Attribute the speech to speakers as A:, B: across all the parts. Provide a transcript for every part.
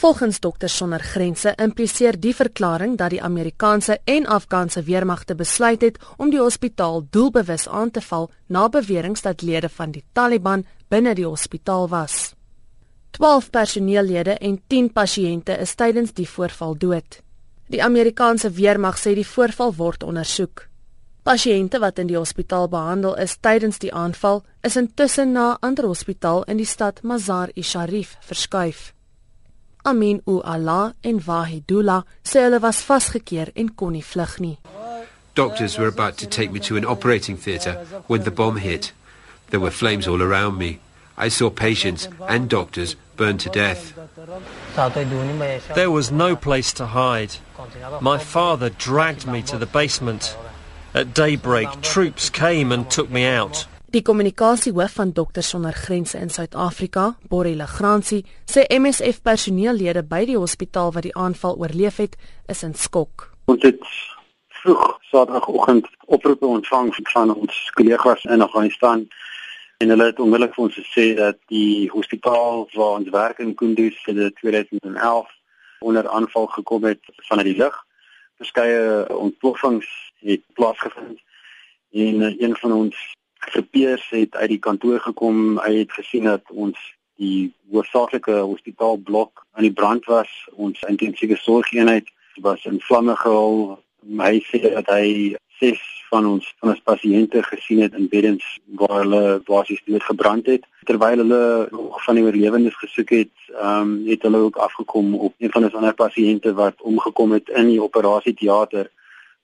A: Volgens Dokters sonder Grense impliseer die verklaring dat die Amerikaanse en Afghaanse weermagte besluit het om die hospitaal doelbewus aan te val na beweringe dat lede van die Taliban binne die hospitaal was. 12 personeellede en 10 pasiënte is tydens die voorval dood. Die Amerikaanse weermag sê die voorval word ondersoek. Pasiënte wat in die hospitaal behandel is tydens die aanval, is intussen na 'n ander hospitaal in die stad Mazar-i-Sharif verskuif. Amin Uala en Wahidullah sê hulle was vasgekeer en kon nie vlug nie.
B: Doctors were about to take me to an operating theatre when the bomb hit. There were flames all around me. I saw patients and doctors burned to death.
C: There was no place to hide. My father dragged me to the basement. At daybreak, troops came and took me out.
A: Die kommunikasiehoof van Dokters sonder Grense in Suid-Afrika, Borrie Legrandsie, sê MSF personeellede by die hospitaal wat die aanval oorleef het, is in skok.
D: Ons het vroeg Saterdagoggend oproepe ontvang van ons kollegas in Afghanistan en hulle het onmiddellik vir ons gesê dat die hospitaal waar ons werk in Kunduz vir 2011 onder aanval gekom het vanuit die lug. Verskeie ontploffings het plaasgevind en een van ons Gepeers het uit die kantoor gekom. Hy het gesien dat ons die hoofsaaklike hospitaalblok aan die brand was. Ons intensiewe sorgeenheid was in vlamme gehul. Hy sê dat hy ses van ons van ons pasiënte gesien het in beddens waar hulle basies dood gebrand het. Terwyl hulle nog van die oorlewendes gesoek het, ehm um, het hulle ook afgekom op een van ons ander pasiënte wat omgekom het in die operasieteater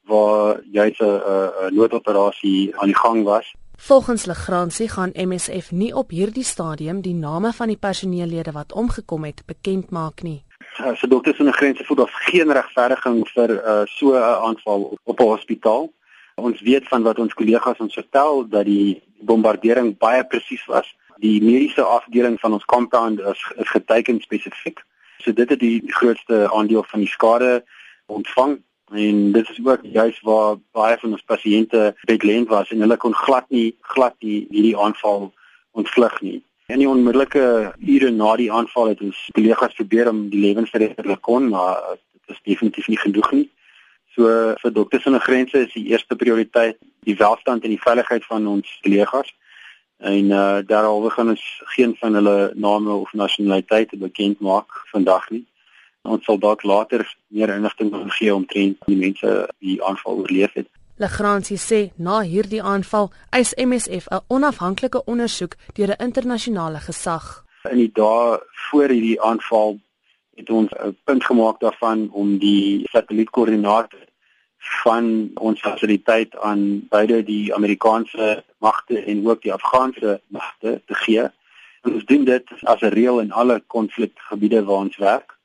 D: waar jy 'n noodoperasie aan die gang was.
A: Volgens Legrandsie gaan MSF nie op hierdie stadium die name van die personeellede wat omgekom het bekend maak nie.
D: Uh, so dokters sonder grense voel daar geen regverdiging vir uh, so 'n aanval op 'n hospitaal. Ons weet van wat ons kollegas ons vertel dat die bombardering baie presies was. Die mediese afdeling van ons compound is, is geteken spesifiek. So dit het die grootste aandeel van die skade ontvang en dit is ook juis waar baie van ons pasiënte bedlend was en hulle kon glad nie glad nie hierdie aanval ontvlug nie. In die onmiddellike ure na die aanval het ons kollegas probeer om die lewens te red wat hulle kon, maar dit is definitief nie genoeg nie. So vir dokters sonder grense is die eerste prioriteit die welstand en die veiligheid van ons kollegas. En uh daaroor gaan ons geen van hulle name of nasionaliteite bekend maak vandag nie. Ons sal dalk later meer inligting gee omtrent die mense wie aanval oorleef het.
A: Legrandsie sê na hierdie aanval eis MSF 'n onafhanklike ondersoek deur 'n internasionale gesag.
D: In die dae voor hierdie aanval het ons 'n punt gemaak daarvan om die satellietkoördinate van ons fasiliteit aan beide die Amerikaanse magte en ook die Afghaanse magte te gee. En ons doen dit as 'n reël in alle konflikgebiede waar ons werk.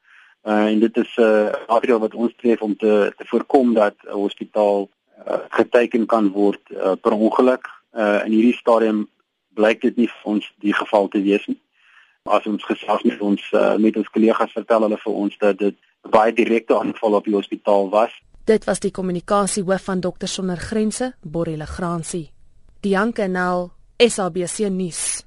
D: Uh, en dit is 'n uh, maatreël wat ons tref om te te voorkom dat 'n hospitaal uh, geteken kan word uh, per ongeluk. Uh, in hierdie stadium blyk dit nie vir ons die geval te wees nie. As ons gesels met ons uh, met ons kollegas vertel hulle vir ons dat dit baie direkte aanval op die hospitaal was.
A: Dit was die kommunikasiehoof van Dokters sonder Grense, Borrelle Gransie. Dianke Nel, SABC nuus.